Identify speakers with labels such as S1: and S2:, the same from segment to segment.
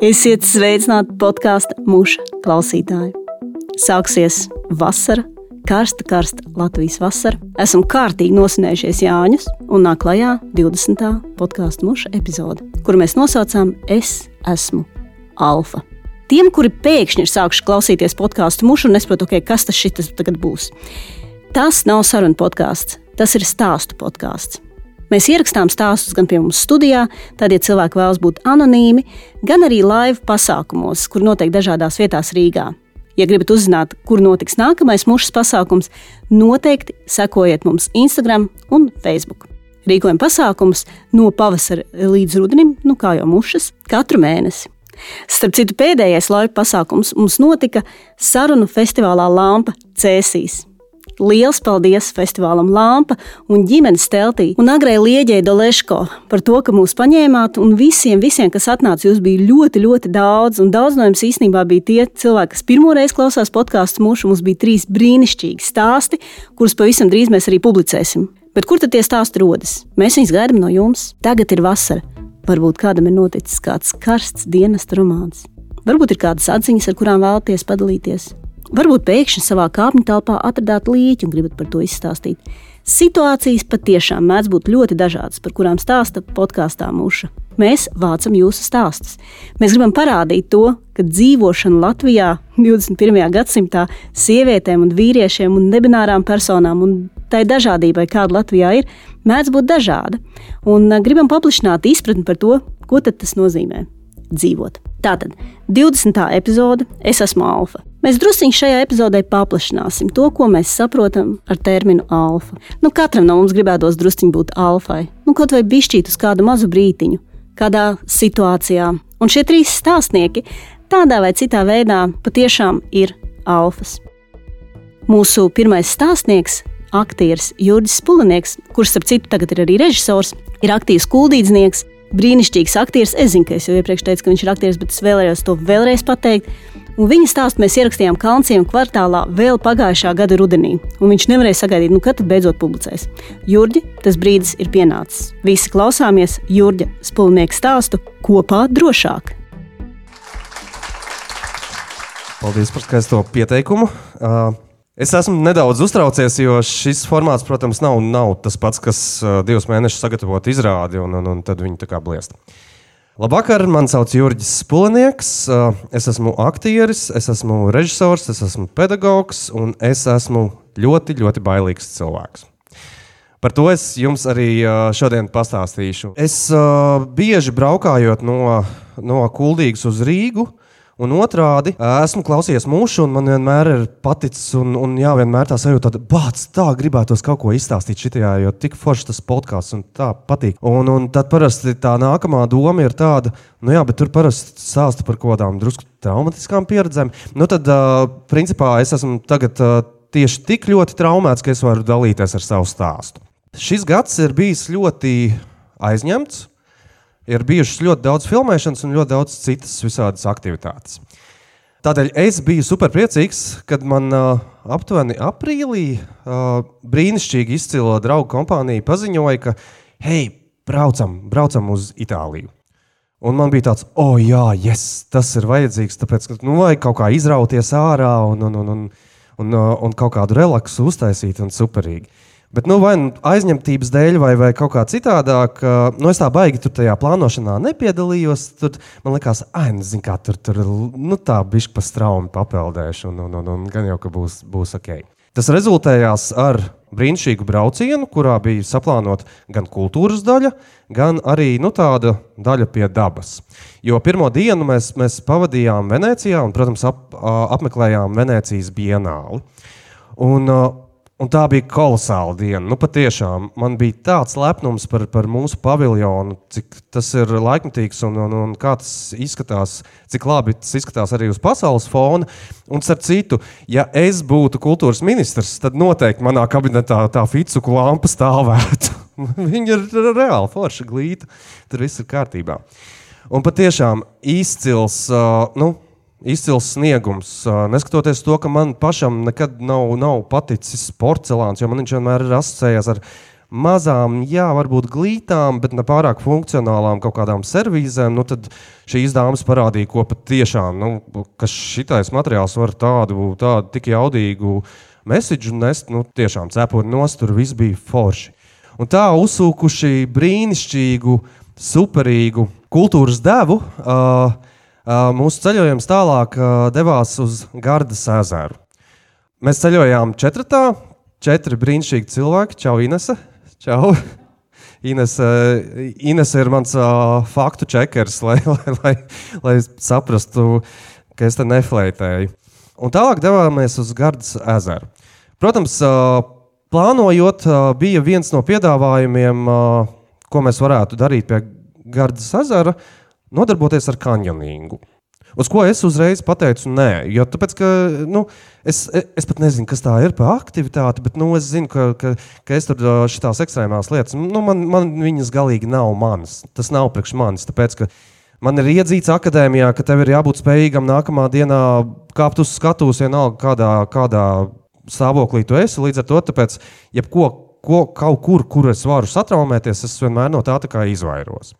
S1: Esiet sveicināti podkāstu muša klausītāji. Sāksies vasara, karsta, karsta Latvijas vasara. Esam kārtīgi nosinējušies Jāņus un nāk klajā 20. podkāstu muša epizode, kuru mēs nosaucām Es esmu Alfa. Tiem, kuri pēkšņi ir sākuši klausīties podkāstu mušu un nesaprot, okay, kas tas tagad būs. Tas nav sarunu podkāsts, tas ir stāstu podkāsts. Mēs ierakstām stāstus gan pie mums studijā, tad, ja cilvēki vēlas būt anonīmi, gan arī live pasākumos, kur notiek dažādās vietās Rīgā. Ja gribat uzzināt, kur notiks nākamais mušas pasākums, noteikti sekojiet mums Instagram un Facebook. Rīkojam pasākumus no pavasara līdz rudenim, nu kā jau mušas, katru mēnesi. Starp citu, pēdējais laiva pasākums mums notika sarunu festivālā Lampa Cēsīs. Liels paldies festivālam Lampa un ģimenes teltī un agrai Lieģei Doleško par to, ka mūs paņēmāt un visiem, visiem, kas atnāca, jūs bija ļoti, ļoti daudz. Un daudz no jums īstenībā bija tie cilvēki, kas pirmoreiz klausās podkāstu mūšu. Mums bija trīs brīnišķīgi stāsti, kurus pavisam drīz mēs arī publicēsim. Bet kur tad tie stāsti rodas? Mēs viņus gaidām no jums. Tagad ir vasara. Varbūt kādam ir noticis kāds karsts dienas romāns. Varbūt ir kādas atziņas, ar kurām vēlaties padalīties. Varbūt pēkšņi savā kāpņu telpā atradāt līķi un gribat par to izstāstīt. Situācijas patiešām mēdz būt ļoti dažādas, par kurām stāsta podkāstā Mūša. Mēs vācam jūsu stāstus. Mēs gribam parādīt to, ka dzīvošana Latvijā 21. gadsimtā sievietēm un vīriešiem un nebinārām personām un tai dažādībai, kāda Latvijā ir, mēdz būt dažāda. Un gribam paplašināt izpratni par to, ko tas nozīmē dzīvot. Tātad 20. epizode Es esmu alfa. Mēs druskuļi šajā epizodē paplašināsim to, ko mēs saprotam ar terminu alfa. Nu, katram no mums gribētos druskuļi būt alfai, nu, kaut vai bišķīt uz kādu mazu brītiņu, kādā situācijā. Un šie trīs stāstnieki tādā vai citā veidā patiešām ir alfas. Mūsu pirmais stāstnieks aktieris Jurģis Spulinieks, kurš, starp citu, tagad ir arī režisors, ir aktīvs kuldīdznieks, brīnišķīgs aktieris. Es zinu, ka es jau iepriekš teicu, ka viņš ir aktieris, bet es vēlējos to vēlreiz pateikt. Un viņa stāstu mēs ierakstījām Kalnciem kvartālā vēl pagājušā gada rudenī. Un viņš nevarēja sagaidīt, nu, kad tad beidzot publicēs. Jurģi, tas brīdis ir pienācis. Visi klausāmies Jurģa spulnieku stāstu kopā drošāk.
S2: Paldies par skaisto pieteikumu. Uh, Es esmu nedaudz uztraucies, jo šis formāts, protams, nav, nav tas pats, kas divus mēnešus sagatavot izrādi, un, un, un tad viņi tā kā bliest. Labvakar, man sauc Jurģis Spulnieks. Es esmu aktieris, es esmu režisors, es esmu pedagogs, un es esmu ļoti, ļoti bailīgs cilvēks. Par to es jums arī šodien pastāstīšu. Es bieži braukājot no, no Kuldīgas uz Rīgu, uh, Un otrādi, esmu klausījies mūžu, un man vienmēr ir paticis, un, un jā, vienmēr tā sajūta, ka bācis tā gribētos kaut ko izstāstīt šitajā, jo tik forši tas podkāsts un tā patīk. Un, un tad parasti tā nākamā doma ir tāda, nu jā, bet tur parasti stāsta par kaut kādām drusku traumatiskām pieredzēm. Nu tad, principā, es esmu tagad tieši tik ļoti traumēts, ka es varu dalīties ar savu stāstu. Šis gads ir bijis ļoti aizņemts ir bijušas ļoti daudz filmēšanas un ļoti daudz citas visādas aktivitātes. Tādēļ es biju super priecīgs, kad man uh, aptuveni aprīlī uh, brīnišķīgi izcila draugu kompānija paziņoja, ka hei, braucam, braucam uz Itāliju. Un man bija tāds, oh, jā, yes, tas ir vajadzīgs, tāpēc, ka nu, vajag kaut kā izrauties ārā un, un, un, un, un, un kaut kādu relaksu uztaisīt un superīgi. Bet, nu, vai nu aizņemtības dēļ, vai, vai kaut kā citādāk, nu, es tā baigi tur tajā plānošanā nepiedalījos. Tur man liekas, ah, nu, zin, kā tur, tur nu, tā bišķi pa straumi papeldēšu, un, un, un, un gan jau, ka būs, būs ok. Tas rezultējās ar brīnišķīgu braucienu, kurā bija saplānota gan kultūras daļa, gan arī nu, tāda daļa pie dabas. Jo pirmo dienu mēs, mēs pavadījām Venecijā un, protams, ap, apmeklējām Venecijas bienāli. Un, Un tā bija kolosāla diena. Nu, patiešām man bija tāds lepnums par, par mūsu paviljonu, cik tas ir laikmatīgs un, un, un kā tas izskatās, cik labi tas izskatās arī uz pasaules fona. Un, starp citu, ja es būtu kultūras ministrs, tad noteikti manā kabinetā tā ficuku lampa stāvētu. Viņa ir reāli forša glīta. Tur viss ir kārtībā. Un patiešām izcils. Uh, nu, izcils sniegums. Neskatoties to, ka man pašam nekad nav, nav paticis porcelāns, jo man viņš vienmēr ir asociējies ar mazām, jā, varbūt glītām, bet ne pārāk funkcionālām kaut kādām servīzēm, nu, tad šīs dāmas parādīja, ko patiešām, nu, ka šitais materiāls var tādu, tādu tik jaudīgu mēsīju nest, nu, tiešām cepuri nost, tur viss bija forši. Un tā uzsūkuši brīnišķīgu, superīgu kultūras devu. Uh, mūsu ceļojums tālāk devās uz Gardas ezeru. Mēs ceļojām četratā, četri brīnišķīgi cilvēki. Čau, Inese! Čau! Ines, Ines ir mans faktu čekers, lai, lai, lai, lai saprastu, ka es te neflētēju. Un tālāk devāmies uz Gardas ezeru. Protams, plānojot, bija viens no piedāvājumiem, ko mēs varētu darīt pie Gardas ezera. Uh, nodarboties ar kanjoningu. Uz ko es uzreiz pateicu, nē, jo tāpēc, ka, nu, es, es pat nezinu, kas tā ir par aktivitāti, bet nu, es zinu, ka, ka, ka es tur šīs ekstrēmās lietas, nu, man, man viņas galīgi nav manas. Tas nav priekš manis. Tāpēc, ka man ir iedzīts akadēmijā, ka tev ir jābūt spējīgam nākamā dienā kāpt uz skatuves, vienalga kādā, kādā stāvoklī tu esi. Līdz ar to, tāpēc, jebko, ko, kaut kur, kur es varu satraumēties, es vienmēr no tā, tā izvairos.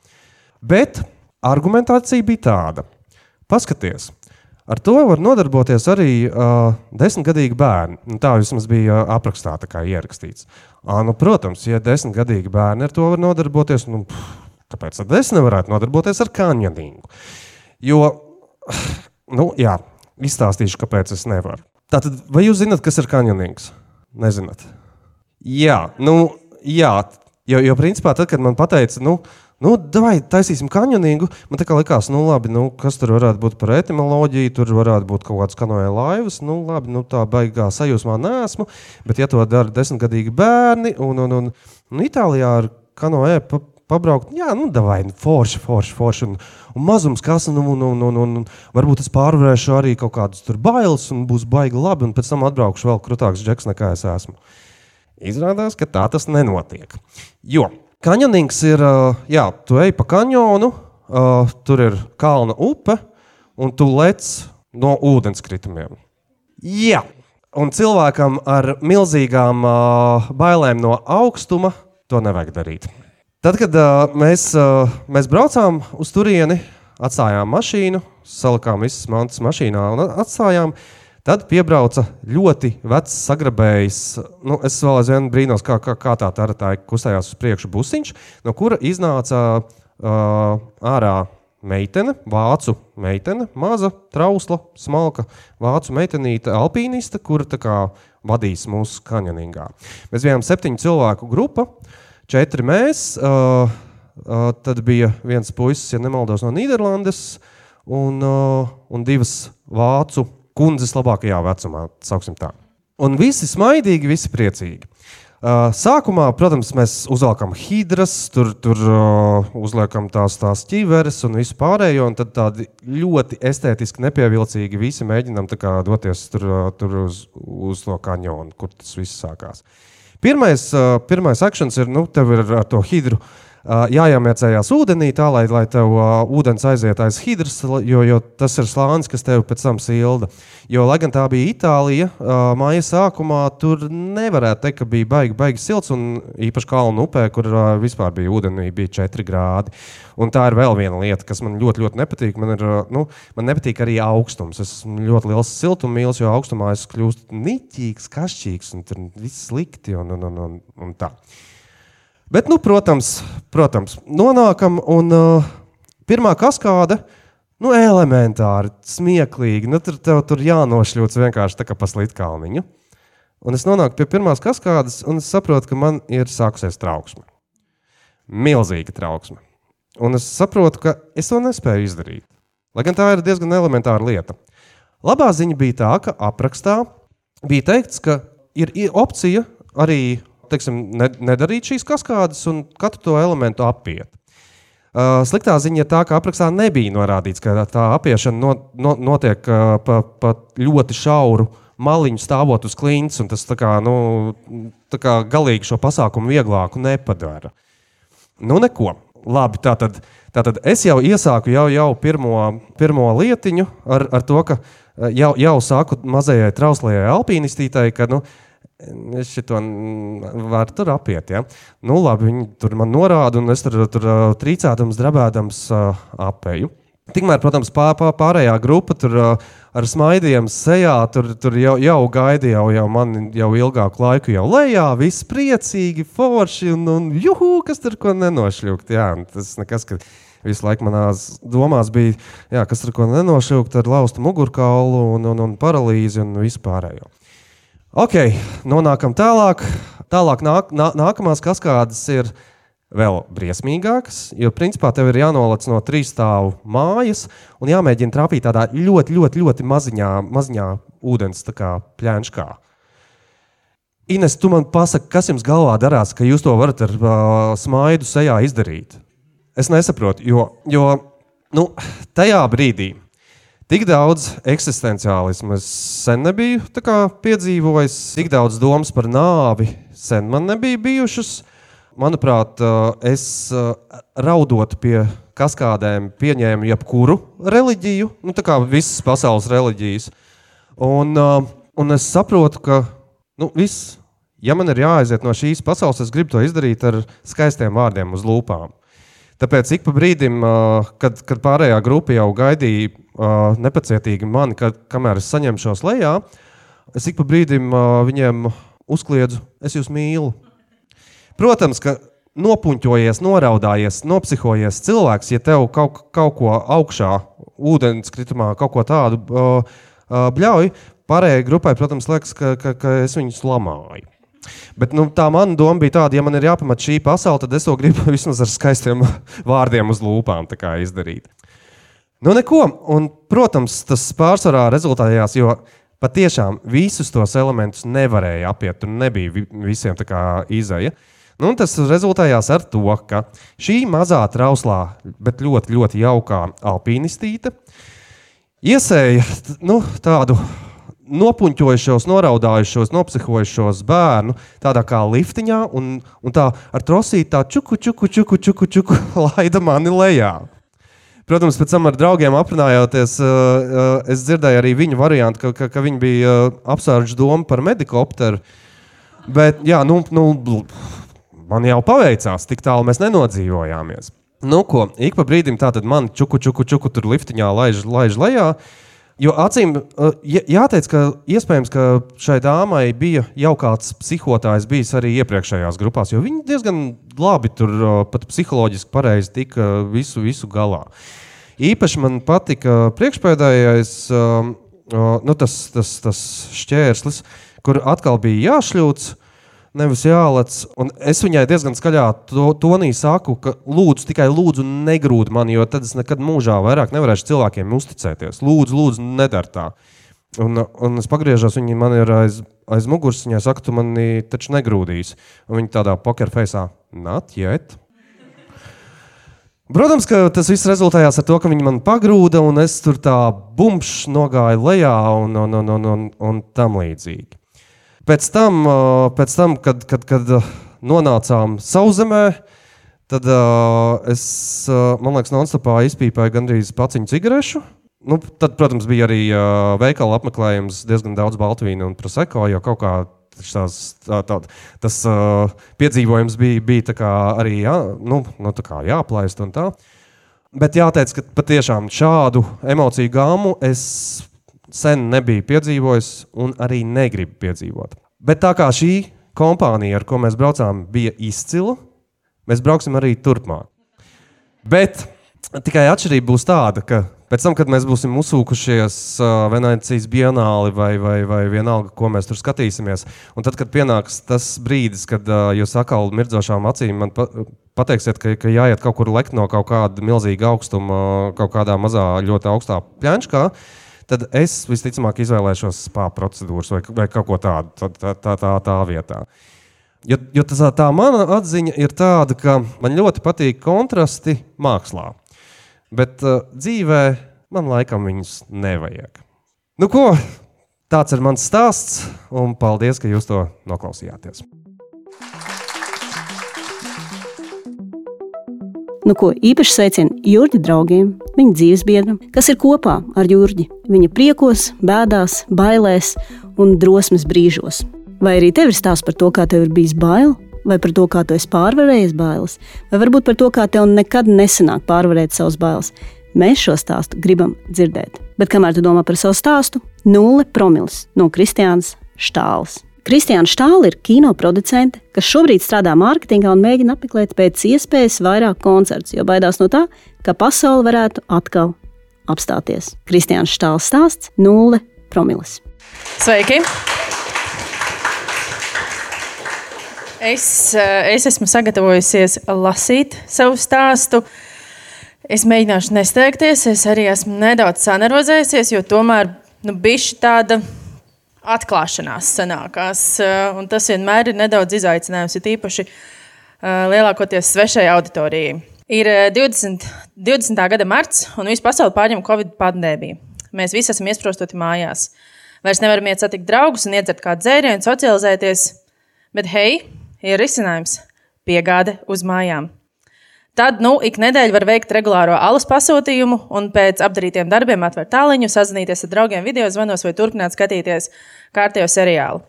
S2: Bet argumentācija bija tāda: paskaties, ar to var nodarboties arī uh, desmitgadīgi bērni. Nu, tā vismaz bija uh, aprakstā ierakstīts. À, nu, protams, ja desmitgadīgi bērni ar to var nodarboties, nu, pff, kāpēc tad es nevarētu nodarboties ar kanjoningu? Jo, nu, jā, izstāstīšu, kāpēc es nevaru. Tātad, vai jūs zināt, kas ir kanjonings? Nezināt. Jā, nu, jā, jo, jo principā tad, kad man teica, nu, Nu, vai taisīsim kanjoningu? Man tā kā likās, nu, labi, nu, kas tur varētu būt par etimoloģiju, tur varētu būt kaut kāds kanoja laivas. Nu, labi, nu, tā baigā sajūsmā nesmu, bet ja to dara desmitgadīgi bērni un, un, un, un Itālijā ar kanoja pa, pabraukt, jā, nu, davai, nu, forši, forši, forši. Un, un mazums, kas, un, un, un, un, un varbūt es pārvarēšu arī kaut kādus tur bailes, un būs baigi labi, un pēc tam atbraukšu vēl krutāks džeks nekā es esmu. Izrādās, ka tā tas nenotiek. Jo Kanjonings ir, jā, tu ej pa kanjonu, tur ir kalna upe, un tu lec no ūdenskritumiem. Jā, un cilvēkam ar milzīgām bailēm no augstuma to nevajag darīt. Tad, kad mēs, mēs braucām uz turieni, atstājām mašīnu, salikām visas mantas mašīnā un atstājām, uh, Tad piebrauca ļoti vecs, sagrabējis. Nu, es vēl aizvien brīnos, kā, kā, kā tā tā kustējās uz priekšu busiņš, no kura iznāca uh, ārā meitene, vācu meitene, maza, trausla, smalka vācu meitenīte, alpīniste, kura kā, vadīs mūsu kanjoningā. Mēs bijām septiņu cilvēku grupa, četri mēs. Uh, uh, tad bija viens puisis, ja nemaldos, no Nīderlandes, un, uh, un divas vācu kundzes labākajā vecumā, sauksim tā. Un visi smaidīgi, visi priecīgi. Uh, sākumā, protams, mēs uzvelkam hidras, tur, tur uh, uzliekam tās, tās ķiveres un visu pārējo. Un tad tādi ļoti estētiski nepievilcīgi visi mēģinām doties tur, uh, tur uz, uz to kanjonu, kur tas viss sākās. Pirmais, pirmais akcents ir, nu, tev ir ar to hidru. Uh, jāiemiecējās ūdenī, tā lai, lai tev uh, ūdens aiziet aiz hidras, jo, jo tas ir slānis, kas tev pēc tam silda. Jo, lai gan tā bija Itālija, uh, māja sākumā tur nevarētu teikt, ka bija baigi, baigi silts, un īpaši kalnu upē, kur uh, vispār bija ūdenī, bija 4 grādi. Un tā ir vēl viena lieta, kas man ļoti, ļoti nepatīk. Man, ir, nu, man nepatīk arī augstums. Es esmu ļoti liels siltummīlis, jo augstumā es kļūstu niķīgs, kašķīgs, un tur viss slikti un, un, un, un, un tā. Bet, nu, protams, protams nonākam un uh, pirmā kaskāde. Nu, elementāri, smieklīgi. Nu, tur tev tur jānošļūts vienkārši tā kā pa slitkalniņu. Un es nonāku pie pirmās kaskādes, un es saprotu, ka man ir sākusies trauksme. Milzīga trauksme. Un es saprotu, ka es to nespēju izdarīt. Lai gan tā ir diezgan elementāra lieta. Labā ziņa bija tā, ka aprakstā bija teikts, ka ir opcija arī teiksim, nedarīt šīs kaskādes un katru to elementu apiet. Uh, sliktā ziņa ir tā, ka aprakstā nebija norādīts, ka tā apiešana no, no, notiek uh, pa, pa ļoti šauru maliņu stāvot uz klints, un tas tā kā, nu, tā kā galīgi šo pasākumu vieglāku nepadara. Nu, neko. Labi, tā tad, tā tad es jau iesāku jau, jau pirmo, pirmo lietiņu ar, ar to, ka jau, jau sāku mazajai trauslajai alpīnistītei, ka nu, es to varu tur apiet. Ja? Nu, labi, viņi tur man norāda, un es tur, tur trīcēdams, drabēdams apēju. Tikmēr, protams, pār, pār, pārējā grupa tur ar smaidiem sejā, tur, tur jau, jau gaidīja jau, jau mani jau ilgāku laiku, jau lejā, viss priecīgi, forši un, un juhu, kas tur ko nenošļūkt. Jā, tas nekas, ka visu laiku manās domās bija, jā, kas tur ko nenošļūkt ar laustu mugurkaulu un, un, un paralīzi un vispārējo. Ok, nonākam tālāk. Tālāk nāk, nā, nākamās kaskādes ir vēl briesmīgākas, jo principā tev ir jānolec no trīs stāvu mājas un jāmēģina trāpīt tādā ļoti, ļoti, ļoti maziņā, maziņā ūdens pļāņškā. Ines, tu man pasaki, kas jums galvā darās, ka jūs to varat ar uh, smaidu sejā izdarīt? Es nesaprotu, jo, jo nu, tajā brīdī Tik daudz eksistenciālismu es sen nebiju piedzīvojis, tik daudz domas par nāvi sen man nebija bijušas. Manuprāt, es raudot pie kaskādēm pieņēmu jebkuru reliģiju, nu, tā kā visas pasaules reliģijas. Un, un es saprotu, ka nu, viss, ja man ir jāaiziet no šīs pasaules, es gribu to izdarīt ar skaistiem vārdiem uz lūpām. Tāpēc ik pa brīdim, kad, kad pārējā grupa jau gaidīja uh, nepacietīgi mani, kad, kamēr es saņemšos lejā, es ik pa brīdim uh, viņiem uzkliedzu, es jūs mīlu. Protams, ka nopuņķojies, noraudājies, nopsihojies cilvēks, ja tev kaut, kaut ko augšā, ūdenskritumā, kaut ko tādu uh, uh, bļauj, pārējai grupai, protams, liekas, ka, ka, ka es viņus lamāju. Bet nu, tā mana doma bija tāda, ja man ir jāpamat šī pasaule, tad es to gribu vismaz ar skaistiem vārdiem uz lūpām izdarīt. Nu, neko. Un, protams, tas pārsvarā rezultējās, jo patiešām visus tos elementus nevarēja apiet. Tur nebija visiem tā kā izēja. Nu, tas rezultējās ar to, ka šī mazā trauslā, bet ļoti, ļoti jaukā alpīnistīte iesēja nu, tādu nopuņķojušos, noraudājušos, nopsihojušos bērnu tādā kā liftiņā, un, un tā ar trosīti tā čuku, čuku, čuku, čuku, čuku laida mani lejā. Protams, pēc tam ar draugiem aprunājoties, uh, uh, es dzirdēju arī viņu variantu, ka, ka, ka viņi bija uh, apsvērši domu par medikopteru. Bet, jā, nu, nu, man jau paveicās, tik tālu mēs nenodzīvojāmies. Nu, ko, ik pa brīdim tā tad man čuku, čuku, čuku tur liftiņā laiž, laiž lejā. Jo acīm jāteic, ka iespējams, ka šai dāmai bija jau kāds psihotājs bijis arī iepriekšējās grupās, jo viņi diezgan labi tur pat psiholoģiski pareizi tika visu, visu galā. Īpaši man patika priekšpēdējais nu, tas, tas, tas šķērslis, kur atkal bija jāšļūts nevis jālec. Un es viņai diezgan skaļā to, tonī saku, ka lūdzu, tikai lūdzu, negrūdi mani, jo tad es nekad mūžā vairāk nevarēšu cilvēkiem uzticēties. Lūdzu, lūdzu nedara tā. Un, un es pagriežos, viņa man ir aiz, aiz muguras. Viņa saka, tu mani taču negrūdīsi. Un viņa tādā pokerfeisā, not yet. Protams, ka tas viss rezultējās ar to, ka viņi man pagrūda, un es tur tā bumbiņš nogāju lejā un, un, un, un, un, un tam līdzīgi. Pēc tam, pēc tam kad, kad, kad nonācām sauszemē, tad es, man liekas, nonstopā izpīpēju gandrīz paciņu cigarešu. Nu, tad, protams, bija arī veikala apmeklējums, diezgan daudz baltvīnu un proseko, jo kaut kā tās, tā, tā, tas uh, piedzīvojums bija, bija arī jā, nu, nu, jāplaist. Bet jāteic, ka patiešām šādu emociju gāmu es sen nebiju piedzīvojis un arī negribu piedzīvot. Bet tā kā šī kompānija, ar ko mēs braucām, bija izcila, mēs brauksim arī turpmāk. Bet tikai atšķirība būs tāda, ka pēc tam, kad mēs būsim uzsūkušies Venecijas bienāli vai, vai, vai vienalga, ko mēs tur skatīsimies, un tad, kad pienāks tas brīdis, kad jūs atkal mirdzošām acīm man pa, pateiksiet, ka, ka jāiet kaut kur lekt no kaut kāda milzīga augstuma, kaut kādā mazā, ļoti augstā uh, tad es visticamāk izvēlēšos spā procedūras vai, vai kaut ko tādu tā, tā, tā, tā, tā vietā. Jo, jo tā, tā mana atziņa ir tāda, ka man ļoti patīk kontrasti mākslā, bet uh, dzīvē man laikam viņus nevajag. Nu, ko? Tāds ir mans stāsts, un paldies, ka jūs to noklausījāties.
S1: Nu, ko īpaši sveicinu Jurģa draugiem, viņa dzīvesbiedram, kas ir kopā ar Jurģi. Viņa priekos, bēdās, bailēs un drosmes brīžos. Vai arī tev ir stāsts par to, kā tev ir bijis bail, vai par to, kā tu esi pārvarējis bailes, vai varbūt par to, kā tev nekad nesanāk pārvarēt savas bailes. Mēs šo stāstu gribam dzirdēt. Bet kamēr tu domā par savu stāstu, nulle promils no Kristiānas Štāles. Kristiāna Štāle ir kino producente, kas šobrīd strādā mārketingā un mēģina apmeklēt pēc iespējas vairāk koncertus, jo baidās no tā, ka pasaule varētu atkal apstāties. Kristiāna Štāles stāsts - nulle promils.
S3: Sveiki! Es, es esmu sagatavojusies lasīt savu stāstu. Es mēģināšu nesteigties. Es arī esmu nedaudz sanervozējusies, jo tomēr nu, bija tāda atklāšanās sanākās. Eh, un tas vienmēr ir nedaudz izaicinājums, ir īpaši eh, lielākoties svešai auditorijai. Ir 20, 20. gada marts, un visu pasauli pārņem Covid pandēmija. Mēs visi esam iesprostoti mājās. Vairs nevaram iet satikt draugus un iedzert kādu dzērienu, socializēties. Bet hei, ir risinājums - piegāde uz mājām. Tad, nu, ik nedēļu var veikt regulāro alus pasūtījumu, un pēc apdarītiem darbiem atvērt tāliņu, sazināties ar draugiem video zvanos vai turpināt skatīties kārtējo seriālu.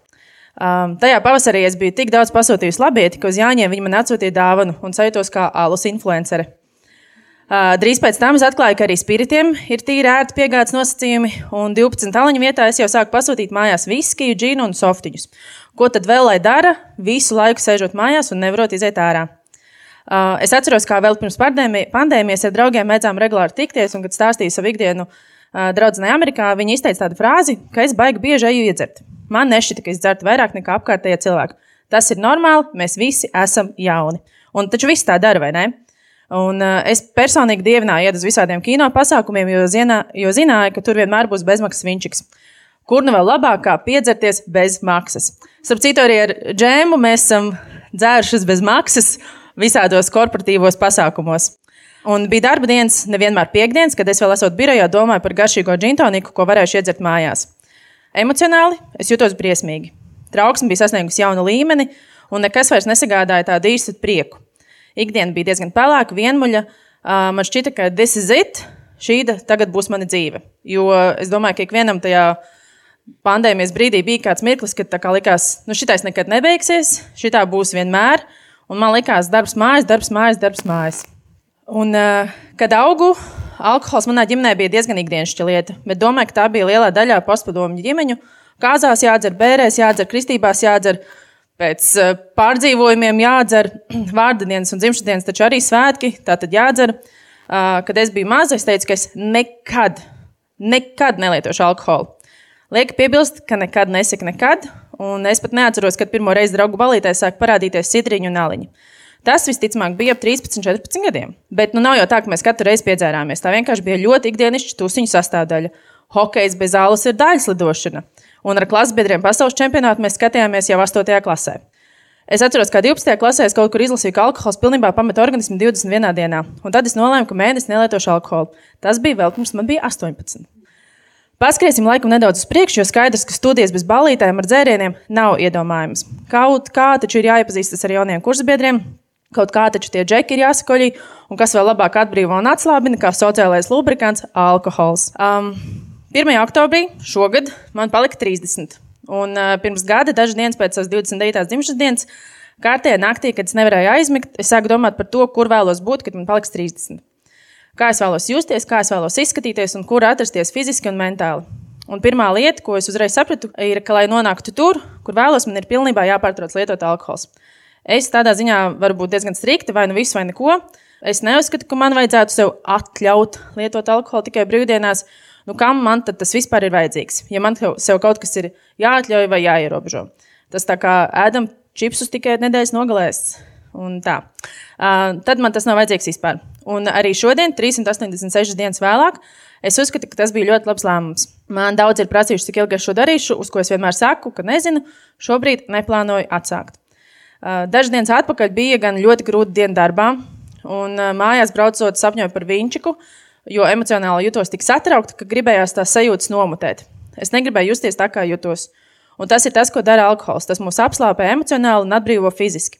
S3: Um, tajā pavasarī es biju tik daudz pasūtījusi labieti, ka uz Jāņiem viņi man atsūtīja dāvanu un sajūtos kā alus influencere. Uh, drīz pēc tam es atklāju, ka arī spiritiem ir tīri ērti piegādes nosacījumi, un 12 tāliņu vietā es jau sāku pasūtīt mājās viskiju, džinu un softiņus. Ko tad vēl lai dara? Visu laiku sēžot mājās un nevarot iziet ārā. Uh, es atceros, kā vēl pirms pandēmijas ar draugiem mēdzām regulāri tikties, un kad stāstīju savu ikdienu uh, draudzenei Amerikā, viņi izteica tādu frāzi, ka es baigi bieži eju iedzert. Man nešķita, ka es dzertu vairāk nekā apkārtējie cilvēki. Tas ir normāli, mēs visi esam jauni. Un taču viss tā dara, vai ne? Un, uh, es personīgi dievināju iet uz visādiem kino pasākumiem, jo, zinā, jo zināju, ka tur vienmēr būs bezmaksas viņčiks. Kur nu vēl labāk kā piedzerties bez maksas? Starp citu, arī ar džēmu mēs esam dzērušas bez maksas visādos korporatīvos pasākumos. Un bija darba dienas, nevienmēr piekdienas, kad es vēl esmu birojā, domāju par garšīgo džintoniku, ko varēšu iedzert mājās. Emocionāli es jutos briesmīgi. Trauksme bija sasniegusi jaunu līmeni, un nekas vairs nesagādāja tādu īstu prieku. Ikdiena bija diezgan pelēka, vienmuļa. Man šķita, ka this is it, šī tagad būs mana dzīve. Jo es domāju, ka ikvienam tajā pandēmijas brīdī bija kāds mirklis, kad kā likās, nu šitais nekad nebeigsies, šitā būs vienmēr. Un man likās, darbs mājas, darbs mājas, darbs mājas. Un, uh, kad augu, alkohols manā ģimenē bija diezgan ikdienišķa lieta, bet domāju, ka tā bija lielā daļā postpadomju ģimeņu. Kāzās jādzer, bērēs jādzer, kristībās jādzer, pēc uh, pārdzīvojumiem jādzer, vārdadienas un dzimšanas dienas taču arī svētki, tā tad jādzer. Uh, kad es biju maza, es teicu, ka es nekad, nekad nelietošu alkoholu. Lieka piebilst, ka nekad nesaka nekad, un es pat neatceros, kad pirmo reizi draugu balītē sāk parādīties citriņu un aliņu. Tas visticamāk bija ap 13, 14 gadiem. Bet nu nav jau tā, ka mēs katru reizi piedzērāmies. Tā vienkārši bija ļoti ikdienišķa tusiņu sastāvdaļa. Hokejs bez zāles ir daļslidošana. Un ar klasbiedriem pasaules čempionātu mēs skatījāmies jau 8. klasē. Es atceros, ka 12. klasē es kaut kur izlasīju, ka alkohols pilnībā pameta organismu 21 dienā. Un tad es nolēmu, ka mēnesi nelietošu alkoholu. Tas bija vēl pirms man bija 18. Paskriesim laikam nedaudz uz priekšu, jo skaidrs, ka studijas bez balītēm ar dzērieniem nav iedomājams. Kaut kā taču ir jāiepazīstas ar jauniem kursbiedriem, kaut kā taču tie džeki ir jāsakoļ, un kas vēl labāk atbrīvo un atslābina, kā sociālais lubrikants - alkohols. Um, 1. oktobrī šogad man palika 30. Un uh, pirms gada, dažas dienas pēc savas 29. dzimšanas dienas, kārtējā naktī, kad es nevarēju aizmigt, es sāku domāt par to, kur vēlos būt, kad man paliks 30 kā es vēlos justies, kā es vēlos izskatīties un kur atrasties fiziski un mentāli. Un pirmā lieta, ko es uzreiz sapratu, ir, ka, lai nonāktu tur, kur vēlos, man ir pilnībā jāpārtrauc lietot alkohols. Es tādā ziņā varu būt diezgan strikta, vai nu viss, vai neko. Es neuzskatu, ka man vajadzētu sev atļaut lietot alkoholu tikai brīvdienās. Nu, kam man tas vispār ir vajadzīgs? Ja man sev kaut kas ir jāatļauj vai jāierobežo. Tas tā kā ēdam čipsus tikai nedēļas nogalēs. Un tā. Uh, tad man tas nav vajadzīgs vispār. Un arī šodien, 386 dienas vēlāk, es uzskatu, ka tas bija ļoti labs lēmums. Man daudz ir prasījuši, cik ilgi es šo darīšu, uz ko es vienmēr saku, ka nezinu, šobrīd neplānoju atsākt. Dažas dienas atpakaļ bija gan ļoti grūta diena darbā, un mājās braucot sapņoju par viņčiku, jo emocionāli jutos tik satraukta, ka gribējās tās sajūtas nomutēt. Es negribēju justies tā, kā jutos. Un tas ir tas, ko dara alkohols. Tas mūs apslāpē emocionāli un atbrīvo fiziski.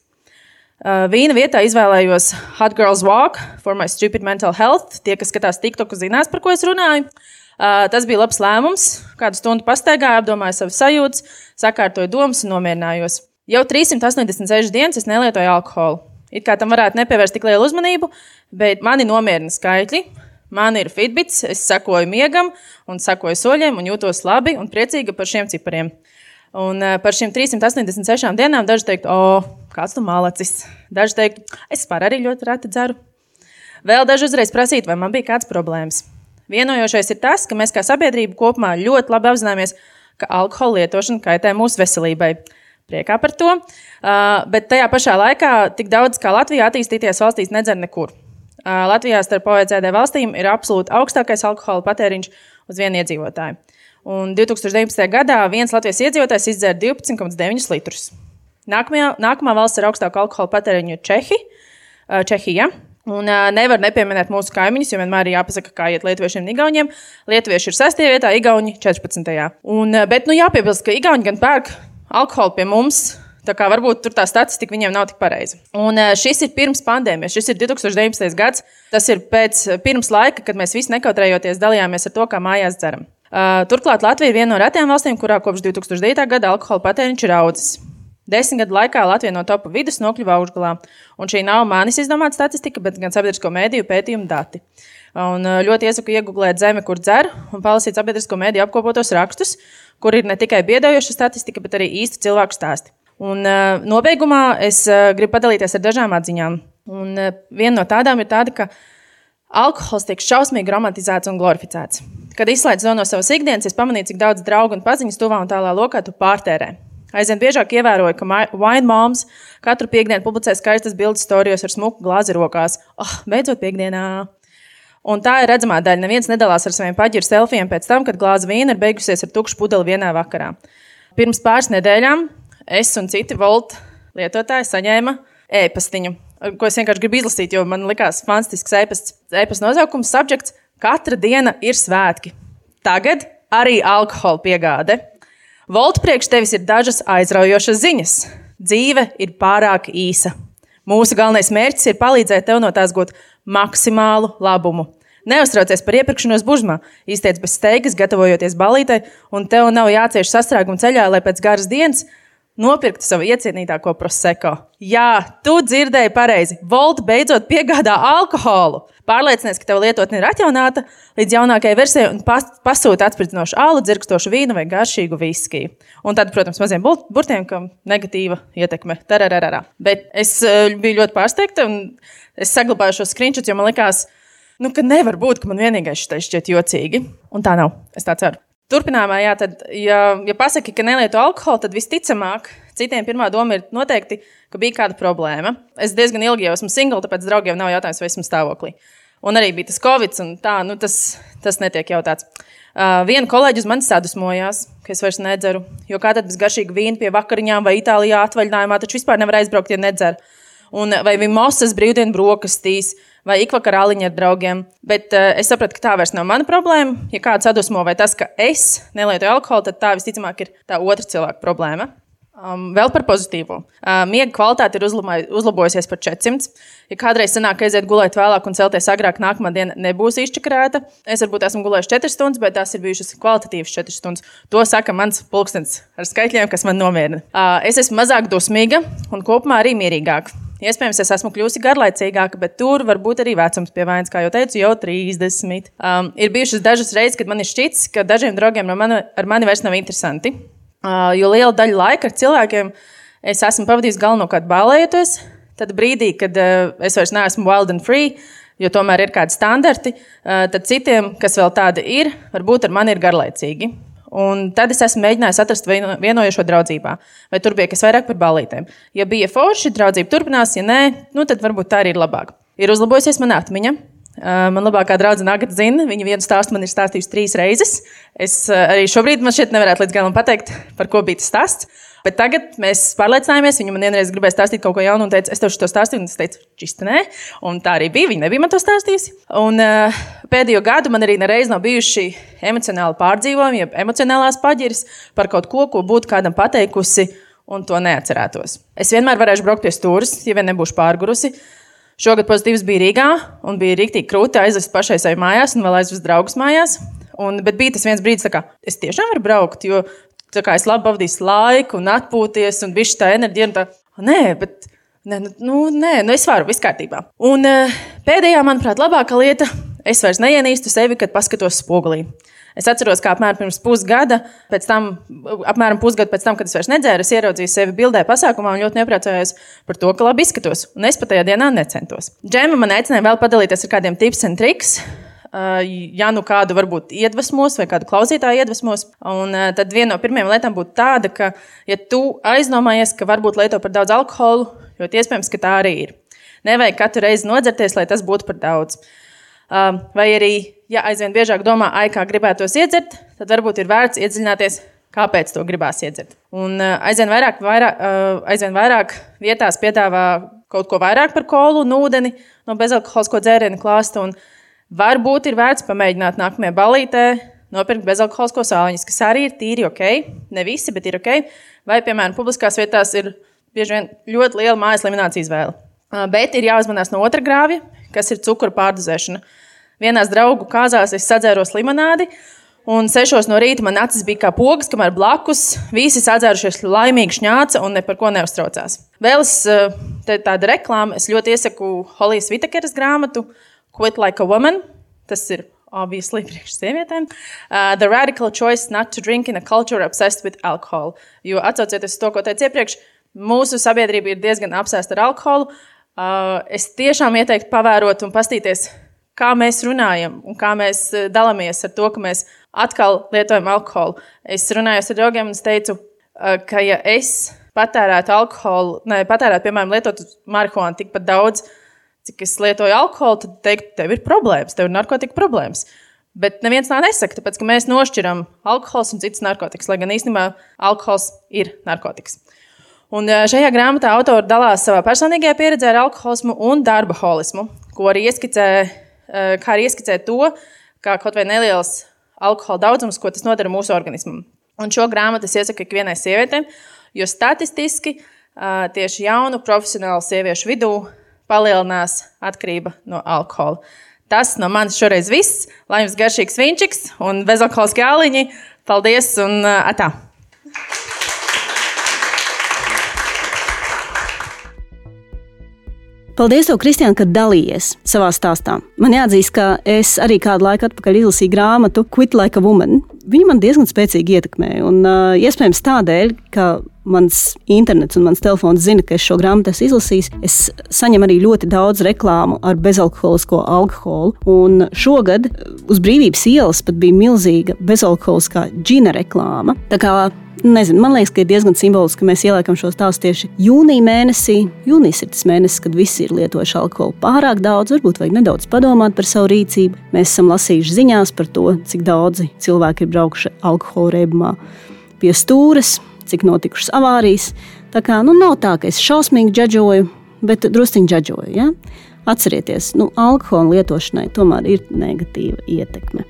S3: Uh, vīna vietā izvēlējos Hot Girls Walk for My Stupid Mental Health. Tie, kas skatās TikTok, zinās, par ko es runāju. Uh, tas bija labs lēmums. Kādu stundu pastaigāju, apdomāju savas sajūtas, sakārtoju domas un nomierinājos. Jau 386 dienas es nelietoju alkoholu. It kā tam varētu nepievērst tik lielu uzmanību, bet mani nomierina skaitļi. Man ir fitbits, es sekoju miegam, un sekoju soļiem, un jūtos labi un priecīga par šiem cipariem. Un uh, par šīm 386 dienām daži teikt, o, kāds tu malacis. Daži teikt, es vispār arī ļoti reti dzeru. Vēl daži uzreiz prasīt, vai man bija kāds problēmas. Vienojošais ir tas, ka mēs kā sabiedrība kopumā ļoti labi apzināmies, ka alkohola lietošana kaitē mūsu veselībai. Priekā par to, uh, bet tajā pašā laikā tik daudz kā Latvijā attīstīties valstīs nedzer nekur. Uh, Latvijā starp OECD valstīm ir absolūti augstākais alkohola patēriņš uz vienu iedzīvotāju. Un 2019. gadā viens Latvijas iedzīvotājs izdzēra 12,9 litrus. Nākamajā, nākamā valsts ar augstāku alkohola patēriņu ir Čehi, Čehija. Un uh, nevar nepieminēt mūsu kaimiņus, jo vienmēr ir jāpasaka, kā iet lietuviešiem un igauniem. Lietuvieši ir 6. vietā, igauni 14. Un, uh, bet nu, jāpiebilst, ka igauni gan pērk alkoholu pie mums. Tā kā varbūt tur tā statistika viņiem nav tik pareiza. Un šis ir pirms pandēmijas, šis ir 2019. gads. Tas ir pēc pirms laika, kad mēs visi nekautrējoties dalījāmies ar to, kā mājās dzeram. Uh, turklāt Latvija ir viena no retajām valstīm, kurā kopš 2009. gada alkohola patēriņš ir audzis. Desmit gadu laikā Latvija no topa vidus nokļuva augšgalā. Un šī nav manis izdomāta statistika, bet gan sabiedrisko mēdīju pētījuma dati. Un ļoti iesaku iegūt zemi, kur dzer, un palasīt sabiedrisko mēdīju apkopotos rakstus, kur ir ne tikai biedējoša statistika, bet arī īsti cilvēku stāsti. Un, uh, nobeigumā es gribu padalīties ar dažām atziņām. Un, viena no tādām ir tāda, ka alkohols tiek šausmīgi romantizēts un glorificēts. Kad izslēdz to no savas ikdienas, es pamanīju, cik daudz draugu un paziņas tuvā un tālā lokā tu pārtērē. Aizvien biežāk ievēroju, ka Wine Moms katru piekdienu publicē skaistas bildes storijos ar smuku glāzi rokās. Oh, beidzot, piekdienā! Un tā ir redzamā daļa. Neviens nedalās ar saviem paģiru selfijiem pēc tam, kad glāze vīna ir beigusies ar tukšu pudeli vienā vakarā. Pirms pāris nedēļām es un citi Volt lietotāji saņēma e-pastiņu, ko es vienkārši gribu izlasīt, jo man likās fantastisks. E-pasta nosaukums - subjekts Katra diena ir svētki. Tagad arī alkohola piegāde. Volt priekš tevis ir dažas aizraujošas ziņas. Dzīve ir pārāk īsa. Mūsu galvenais mērķis ir palīdzēt tev no tās gūt maksimālu labumu. Neuztraucies par iepirkšanos bužmā, izteic bez steigas, gatavojoties balītai, un tev nav jācieš sastrēguma ceļā, lai pēc garas dienas nopirktu savu iecienītāko proseko. Jā, tu dzirdēji pareizi. Volt beidzot piegādā alkoholu. Pārliecinies, ka tava lietotne ir atjaunāta līdz jaunākajai versijai un pas, pasūta atspridzinošu alu, dzirkstošu vīnu vai garšīgu viskiju. Un tad, protams, maziem burtiem, kam negatīva ietekme. Tarararā. Bet es uh, biju ļoti pārsteigta un es saglabāju šo screenshot, jo man likās, nu, ka nevar būt, ka man vienīgais šis šķiet jocīgi. Un tā nav. Es tā ceru. Turpinājumā, jā, tad, ja, ja pasaki, ka nelieto alkoholu, tad visticamāk, citiem pirmā doma ir noteikti, ka bija kāda problēma. Es diezgan ilgi jau esmu single, tāpēc draugiem nav jautājums, vai esmu stāvoklī. Un arī bija tas covid, un tā, nu, tas, tas netiek jautāts. Uh, viena kolēģi uz mani sadusmojās, ka es vairs nedzeru. Jo kā tad bez garšīga vīna pie vakariņām vai Itālijā atvaļinājumā, taču vispār nevar aizbraukt, ja nedzer. Un, vai Vimosas brīvdienu brokastīs, vai ikvakar aliņa ar draugiem. Bet uh, es sapratu, ka tā vairs nav mana problēma. Ja kāds sadusmo vai tas, ka es nelietoju alkoholu, tad tā visticamāk ir tā otra cilvēka problēma. Um, vēl par pozitīvo. Uh, miega kvalitāte ir uzlabojusies par 400. Ja kādreiz sanāk, ka aiziet gulēt vēlāk un celties agrāk, nākamā diena nebūs izčakarēta. Es varbūt esmu gulējis 4 stundas, bet tās ir bijušas kvalitatīvas 4 stundas. To saka mans pulkstenis ar skaitļiem, kas man nomierina. Uh, es esmu mazāk dusmīga un kopumā arī mierīgāka. Iespējams, es esmu kļuvusi garlaicīgāka, bet tur varbūt arī vecums pie vainas, kā jau teicu, jau 30. Um, ir bijušas dažas reizes, kad man ir šķits, ka dažiem draugiem no mani, ar mani vairs nav interesanti. Uh, jo liela daļa laika ar cilvēkiem es esmu pavadījis galvenokārt bālējoties. Tad brīdī, kad uh, es vairs neesmu wild and free, jo tomēr ir kādi standarti, uh, tad citiem, kas vēl tādi ir, varbūt ar mani ir garlaicīgi. Un tad es esmu mēģinājis atrast vienojošo draudzībā. Vai tur bija kas vairāk par balītēm? Ja bija forši, draudzība turpinās, ja nē, nu, tad varbūt tā arī ir labāk. Ir uzlabojusies mana atmiņa. Man labākā draudzene Agata zina, viņa vienu stāstu man ir stāstījusi trīs reizes. Es arī šobrīd man šķiet nevarētu līdz galam pateikt, par ko bija tas stāsts. Bet tagad mēs pārliecinājāmies, viņa man vienreiz gribēja stāstīt kaut ko jaunu, un teica, es tev šo stāstīju, un es teicu, čista nē, un tā arī bija. Viņa nebija man to stāstījusi. Un uh, pēdējo gadu man arī nereiz nav bijuši emocionāli pārdzīvojumi, jeb emocionālās paģiras par kaut ko, ko būtu kādam pateikusi, un to neatcerētos. Es vienmēr varēšu braukt pie stūres, ja vien nebūšu pārgurusi. Šogad pozitīvs bija Rīgā, un bija rīktīgi krūti aizvest pašai savai mājās, un vēl aizvest draugus mājās. Un, bet bija tas viens brīdis, kad es tiešām varu braukt, jo kā, es labi pavadīju laiku un atpūties, un viss tā enerģija. Tā, nē, bet nē, nu, nu, nē, nu es varu, viss kārtībā. Un uh, pēdējā, manuprāt, labākā lieta, es vairs neienīstu sevi, kad paskatos spogulī. Es atceros, kā apmēram pirms pusgada, tam, apmēram pusgadu pēc tam, kad es vairs nedzēru, es ieraudzīju sevi bildē pasākumā un ļoti nepriecājos par to, ka labi izskatos. Un es pat tajā dienā necentos. Džema man aicināja vēl padalīties ar kādiem tips un triks. Uh, ja nu kādu varbūt iedvesmos, vai kādu klausītāju iedvesmos, un uh, tad viena no pirmajām lietām būtu tāda, ka, ja tu aizdomājies, ka varbūt lieto par daudz alkohola, ļoti iespējams, ka tā arī ir. Nevajag katru reizi nodzerties, lai tas būtu par daudz. Uh, vai arī ja aizvien biežāk domā, ai, kā gribētos iedzert, tad varbūt ir vērts iedziļināties, kāpēc to gribās iedzert. Un uh, aizvien vairāk, vairāk, uh, aizvien vairāk vietās piedāvā kaut ko vairāk par kolu un ūdeni no bezalkoholisko dzērienu klāsta. Varbūt ir vērts pamēģināt nākamajā balītē nopirkt bezalkoholisko sāļņus, kas arī ir tīri ok. Ne visi, bet ir ok. Vai, piemēram, publiskās vietās ir bieži vien ļoti liela mājas liminācijas izvēle. Uh, bet ir jāuzmanās no otra grāvja, kas ir cukura pārdozēšana. Vienās draugu kāzās es sadzēros limonādi. Un sešos no rīta man acis bija kā pogas, kamēr blakus visi sadzērušies laimīgi šņāca un ne par ko neuztraucās. Vēl es eh, tādu reklāmu, es ļoti iesaku Holijas Vitakeras grāmatu Quit Like a Woman. Tas ir obviously priekš sievietēm. Uh, the radical choice not to drink in a culture obsessed with alcohol. Jo atcaucieties to, ko teicu iepriekš, mūsu sabiedrība ir diezgan apsēsta ar alkoholu. Uh, es tiešām ieteiktu pavērot un pastīties, kā mēs runājam un kā mēs e, dalāmies ar to, ka mēs atkal lietojam alkoholu. Es runāju ar draugiem un teicu, e, ka ja es patērētu alkoholu, ne, patērētu, piemēram, lietotu marihuānu tikpat daudz, cik es lietoju alkoholu, tad teiktu, tev ir problēmas, tev ir narkotika problēmas. Bet neviens tā nesaka, tāpēc ka mēs nošķiram alkohols un citas narkotikas, lai gan īstenībā alkohols ir narkotikas. Un e, šajā grāmatā autori dalās savā personīgajā pieredzē ar alkoholismu un darba holismu, ko arī ieskicē Eh, kā arī ieskicēt to, kā kaut vai neliels alkohola daudzums, ko tas nodara mūsu organismam. Un šo grāmatu es iesaku ikvienai sievietei, jo statistiski eh, tieši jaunu profesionālu sieviešu vidū palielinās atkarība no alkohola. Tas no manis šoreiz viss. Lai jums garšīgs vinčiks un bezalkoholiski āliņi. Paldies un uh, atā!
S1: Paldies, Kristian, ka dalījies savā stāstā. Man jāatzīst, ka es arī kādu laiku atpakaļ izlasīju grāmatu Quit Like a Woman. Viņa man diezgan spēcīgi ietekmēja. Un, uh, iespējams, tādēļ, ka mans internets un mans telefons zina, ka es šo grāmatu esmu izlasījis, es saņemu arī ļoti daudz reklāmu ar bezalkoholisko alkoholu. Un šogad uz brīvības ielas pat bija milzīga bezalkoholiskā džina reklāma. Nezinu, man liekas, ka ir diezgan simboliski, ka mēs ieliekam šo stāstu tieši jūnija mēnesī. Jūnijas ir tas mēnesis, kad visi ir lietojuši alkoholu pārāk daudz, varbūt vajag nedaudz padomāt par savu rīcību. Mēs esam lasījuši ziņās par to, cik daudzi cilvēki ir braukuši alkohola reibumā pie stūres, cik notikušas avārijas. Tā kā nu, nav tā, ka es šausmīgi džadžoju, bet druskuļi džadžoju. Ja? Atcerieties, nu, alkohola lietošanai tomēr ir negatīva ietekme.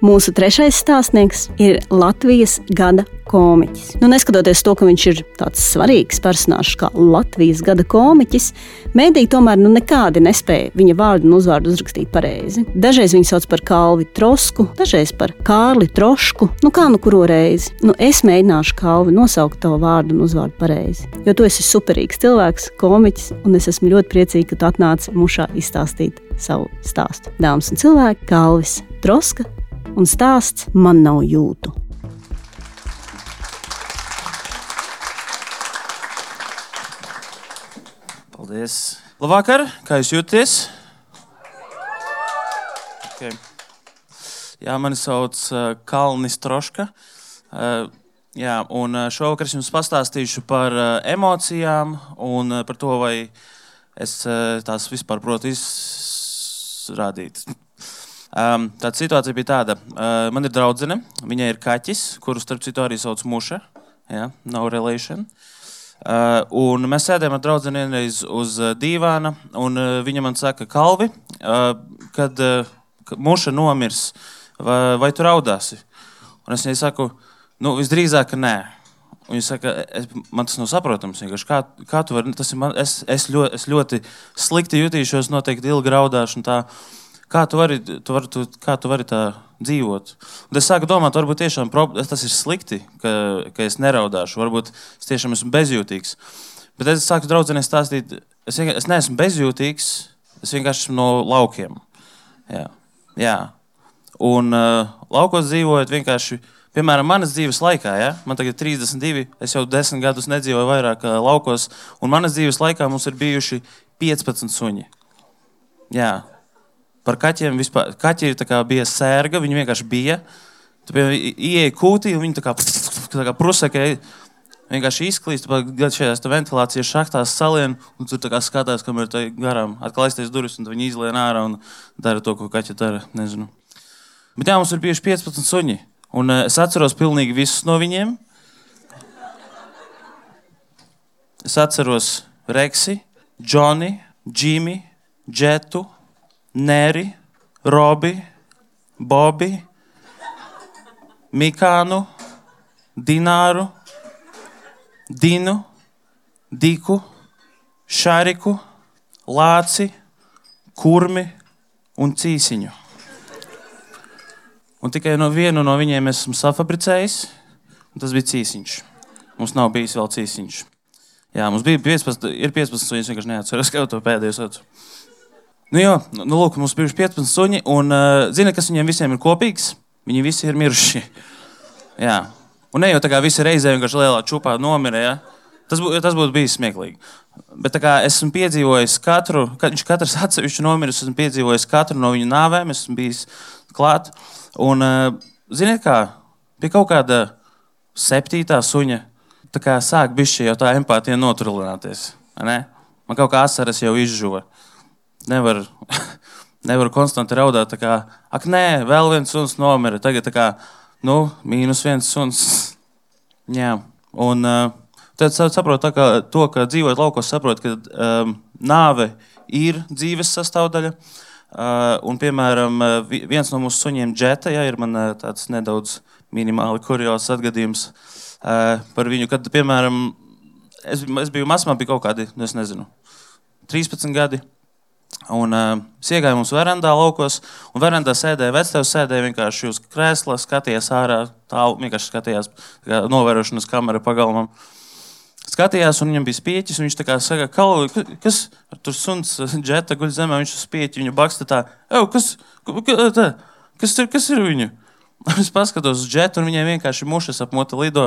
S1: Mūsu trešais stāstnieks ir Latvijas gada komiķis. Nu, neskatoties to, ka viņš ir tāds svarīgs personāžs kā Latvijas gada komiķis, mēdī tomēr nu, nekādi nespēja viņa vārdu un uzvārdu uzrakstīt pareizi. Dažreiz viņu sauc par Kalvi Trosku, dažreiz par Kārli Trošku. Nu, kā nu kuru reizi? Nu, es mēģināšu Kalvi nosaukt tavu vārdu un uzvārdu pareizi. Jo tu esi superīgs cilvēks, komiķis, un es esmu ļoti priecīga, ka tu atnāci mušā izstāstīt savu stāstu. Dāmas un cilvēki, Kalvis Troska un stāsts man nav jūtu.
S4: Paldies! Labvakar, kā jūs jūtaties? Okay. Jā, mani sauc uh, Kalnis Troška. Uh, jā, un uh, šovakar es jums pastāstīšu par emocijām un par to, vai es tās vispār protu izrādīt. Um, tāda situācija bija tāda, uh, man ir draudzene, viņai ir kaķis, kuru starp citu arī sauc Muša. Ja, no relation. Uh, un mēs sēdējām ar draugu vienreiz uz uh, dīvāna, un uh, viņa man saka, Kalvi, uh, kad uh, muša nomirs, vai, vai tu raudāsi? Un es viņai saku, nu, visdrīzāk, nē. Un viņa saka, es, man tas nav saprotams. Kā, kā tu vari, man, es, es, ļoti, es ļoti slikti jutīšos, noteikti ilgi raudāšu. Kā tu vari, tu vari, tu, kā tu vari tā dzīvot. Un es sāku domāt, varbūt tiešām tas ir slikti, ka, ka es neraudāšu. Varbūt es tiešām esmu bezjūtīgs. Bet es sāku draudzenei stāstīt, es, es neesmu bezjūtīgs, es vienkārši esmu no laukiem. Jā. Jā. Un uh, laukos dzīvojot vienkārši. Piemēram, manas dzīves laikā, ja? man tagad ir 32, es jau desmit gadus nedzīvoju vairāk uh, laukos, un manas dzīves laikā mums ir bijuši 15 suņi. Jā, par kaķiem vispār. Kaķi bija sērga, viņi vienkārši bija. Tu ieeji kūtī, un viņi tā kā, tā kā prusakē vienkārši izklīst, gan šajās ventilācijas šachtās salien, un tur skatās, kamēr tā garām atkal aiztais durvis, un viņi izlien ārā un dara to, ko kaķi dara. Nezinu. Bet jā, mums ir bijuši 15 suņi, un es atceros pilnīgi visus no viņiem. Es atceros Reksi, Džoni, Džimi, Džetu, Neri, Robi, Bobi, Mikānu, Dināru, Dinu, Diku, Šariku, Lāci, Kurmi un Cīsiņu. Un tikai no vienu no viņiem esmu safabricējis, un tas bija cīsiņš. Mums nav bijis vēl cīsiņš. Jā, mums bija 15, ir 15, un es vienkārši neatceros, kā to pēdējo saucu. Nu, jā, nu, nu, lūk, mums bija 15 suņi, un uh, zini, kas viņiem visiem ir kopīgs? Viņi visi ir miruši. jā. Un ne jau tā kā visi reizē vienkārši lielā čūpā nomira. Ja? Tas, bū, tas būtu bijis smieklīgi. Bet kā, esmu piedzīvojis katru, kad viņš katrs atsevišķi nomiris, esmu piedzīvojis katru no viņu nāvēm, esmu bijis klāt. Un, uh, ziniet, kā pie kaut kāda septītā suņa, tā kā sāk bišķi jau tā empātija noturlināties. Man kaut kā asaras jau izžuva nevar, nevar konstanti raudāt. Kā, ak, nē, vēl viens suns nomira. Tagad tā kā, nu, mīnus viens suns. Jā. Un uh, tad saprotu, ka to, ka dzīvojot laukos, saprotu, ka um, nāve ir dzīves sastāvdaļa. Uh, un, piemēram, viens no mūsu suņiem, Džeta, ja, ir man uh, tāds nedaudz minimāli kurjos atgadījums uh, par viņu. Kad, piemēram, es, es biju mazs, man bija kaut kādi, nu, es nezinu, 13 gadi. Un uh, iegāja mums verandā laukos, un verandā sēdēja vectēvs, sēdēja vienkārši uz krēsla, skatījās ārā, tālu, vienkārši skatījās kā novērošanas kamera pagalmam. Skatījās, un viņam bija spieķis, un viņš tā kā saka, Kalu, kas tur suns, džeta guļ zemē, viņš uz spieķi viņu baksta tā, kas, tā, kas, ir, kas ir viņu? Es paskatos uz džetu, un viņai vienkārši mušas ap moti lido.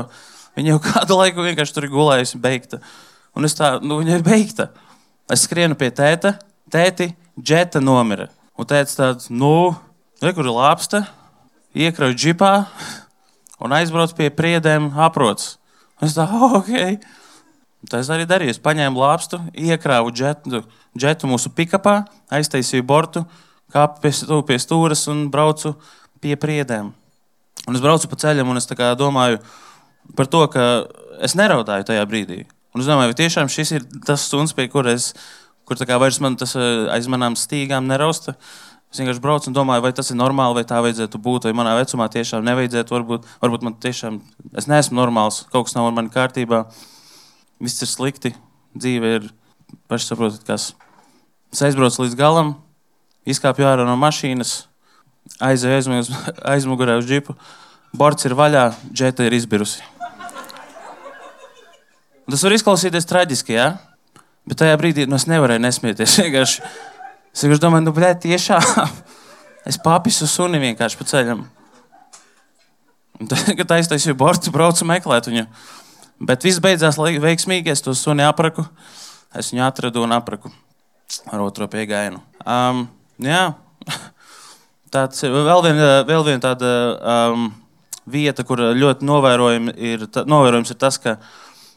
S4: Viņa jau kādu laiku vienkārši tur gulējusi, beigta. Un es tā, nu, viņa ir beigta. Es skrienu pie tēta, tēti, džeta nomira. Un tēvs tāds, nu, kur ir lāpsta, iekrauj džipā un aizbrauc pie priedēm, aprots. Es tā, oh, ok. Tas arī darīju. Es paņēmu lāpstu, iekrāvu džetu, džetu mūsu pikapā, aiztaisīju bortu, kāpu pie, pie stūres un braucu pie priedēm. Un es braucu pa ceļam, un es domāju par to, ka es neraudāju tajā brīdī. Un es domāju, vai tiešām šis ir tas suns, pie kuras es kur tā kā vairs man tas eh, aiz manām stīgām nerausta. Es vienkārši braucu un domāju, vai tas ir normāli, vai tā vajadzētu būt, vai manā vecumā tiešām nevajadzētu. Varbūt, varbūt man tiešām, es neesmu normāls, kaut kas nav ar mani kārtībā, viss ir slikti, dzīve ir pašsaprotat, kas. Es aizbraucu līdz galam, izkāpu ārā no mašīnas, aizēju aizmugurē uz džipu, borts ir vaļā, džeta ir izbirusi. Tas var izklausīties traģiski, jā? Ja? Bet tajā brīdī nu, es nevarēju nesmieties. Vienkārši, es vienkārši domāju, nu, blēd, tiešām. Es papisu suni vienkārši pa ceļam. Kad aiztaisīju bortu, braucu meklēt viņu. Bet viss beidzās veiksmīgi. Es to suni apraku. Es viņu atradu un apraku ar otro piegājienu. Um, jā, tāds vēl viena vēl vien tāda um, vieta, kur ļoti novērojams ir, novērojams ir tas, ka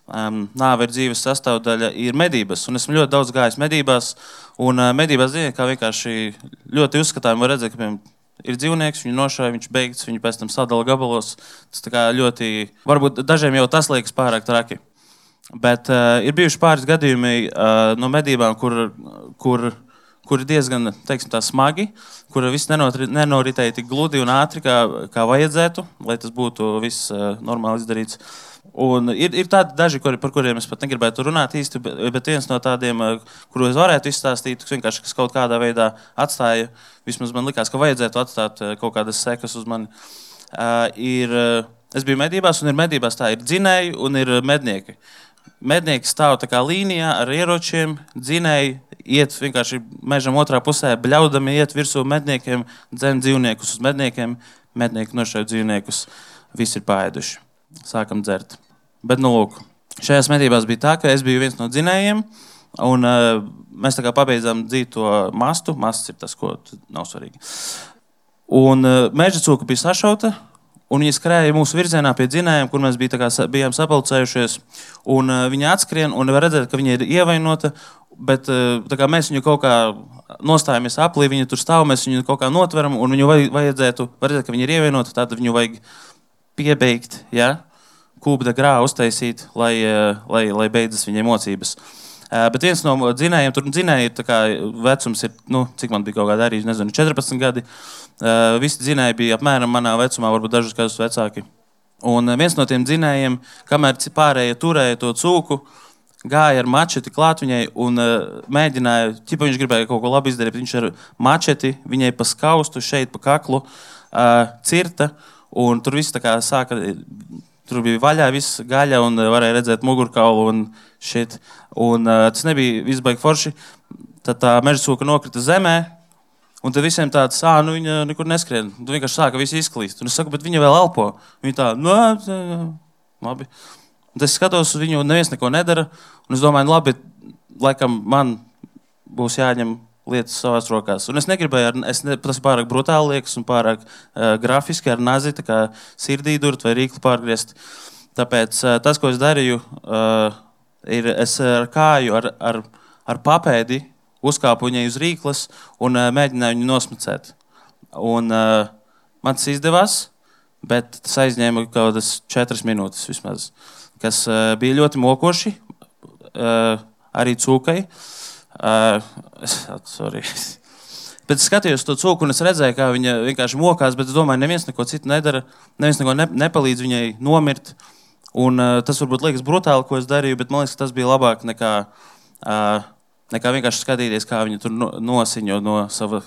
S4: um, nāve ir dzīves sastāvdaļa, ir medības. Un esmu ļoti daudz gājis medībās. Un uh, medībās ziniet, kā vienkārši ļoti uzskatām, var redzēt, ka piemēram, ir dzīvnieks, viņu nošāva, viņš beigts, viņu pēc tam sadala gabalos. Tas ļoti, varbūt dažiem jau tas liekas pārāk traki. Bet uh, ir bijuši pāris gadījumi uh, no medībām, kur, kur, kur ir diezgan teiksim, smagi, kur viss nenoritēja tik gludi un ātri, kā, kā vajadzētu, lai tas būtu viss normāli izdarīts. Un ir, ir tādi daži, kuri, par kuriem es pat negribētu runāt īsti, bet, viens no tādiem, kurus es varētu izstāstīt, kas kaut kādā veidā atstāja, vismaz man likās, ka vajadzētu atstāt kaut kādas sekas uz mani, ir Es biju medībās, un ir medībās tā, ir dzinēji un ir mednieki. Mednieki stāv tā kā līnijā ar ieročiem, dzinēji iet vienkārši mežam otrā pusē, bļaudami iet virsū medniekiem, dzen dzīvniekus uz medniekiem, mednieki nošauj dzīvniekus, visi ir pāēduši. Sākam dzert. Bet, nu, lūk, šajās medībās bija tā, ka es biju viens no dzinējiem, un uh, mēs tā kā pabeidzām dzīt to mastu. Masts ir tas, ko nav svarīgi. Un uh, meža cūka bija sašauta, Un viņi skrēja mūsu virzienā pie dzinējiem, kur mēs bija, kā, bijām sapulcējušies. Un, uh, viņa atskrien un var redzēt, ka viņa ir ievainota. Bet uh, mēs viņu kaut kā nostājamies aplī, viņa tur stāv, mēs viņu kaut kā notveram, un viņu vajadzētu, redzēt, ka viņa ir ievainota. Tad viņu vajag piebeigt, ja? kūpda grāvu uztaisīt, lai, uh, lai, lai beidzas viņa mocības. Uh, bet viens no dzinējiem, tur dzinēja, ir vecums, ir, nu, cik man bija kaut kāda arī, nezinu, 14 gadi. Uh, Uh, visi dzinēji bija apmēram manā vecumā, varbūt dažus gadus vecāki. Un viens no tiem dzinējiem, kamēr pārējie turēja to cūku, gāja ar mačeti klāt viņai un uh, mēģināja, ja viņš gribēja kaut ko labi izdarīt, viņš ar mačeti viņai pa skaustu, šeit pa kaklu uh, cirta. Un tur viss sāka, tur bija vaļā, viss gaļa un varēja redzēt mugurkaulu un šit. Un, uh, tas nebija viss baigi forši. Tad tā meža sūka nokrita zemē, Un tad visiem tāds, ah, nu viņa nekur neskrien. Tu vienkārši sāka visu izklīst. Un es saku, bet viņa vēl elpo. Viņa tā, nu, labi. Un es skatos uz viņu, un neviens neko nedara. Es domāju, nu, labi, laikam man būs jāņem lietas savās rokās. Un es negribēju, ar, es ne, tas pārāk brutāli liekas un pārāk uh, grafiski ar nazi, kā sirdī durt vai rīkli pārgriezt. Tāpēc uh, tas, ko es darīju, uh, ir es ar kāju, ar, ar, ar papēdi uzkāpu viņai uz rīkles un uh, mēģināju viņu nosmacēt. Un, uh, man tas izdevās, bet tas aizņēma kaut kādas četras minūtes vismaz, kas uh, bija ļoti mokoši. Uh, arī cūkai. Uh, sorry. Bet es skatījos to cūku, un es redzēju, kā viņa vienkārši mokās, bet es domāju, neviens neko citu nedara. Neviens neko ne, nepalīdz viņai nomirt. Un, uh, tas varbūt liekas brutāli, ko es darīju, bet man liekas, tas bija labāk nekā uh, nekā vienkārši skatīties, kā viņi tur nosiņo no sava.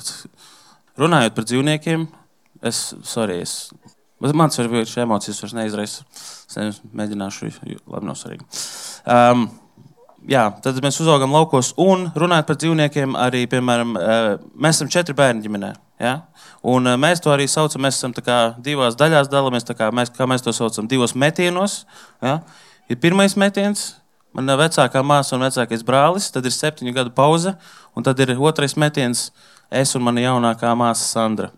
S4: Runājot par dzīvniekiem, es, sorry, es, mans šīs emocijas vairs neizraisa. Es mēģināšu, labi, nav svarīgi. Um, jā, tad mēs uzaugām laukos un runājot par dzīvniekiem, arī, piemēram, uh, mēs esam četri bērni ģimenē. Ja? Un uh, mēs to arī saucam, mēs esam divās daļās dalāmies, kā mēs, kā mēs to saucam, divos metienos. Ja? Ir pirmais metiens, Mana vecākā māsa un vecākais brālis, tad ir septiņu gadu pauze, un tad ir otrais metiens, es un mana jaunākā māsa Sandra.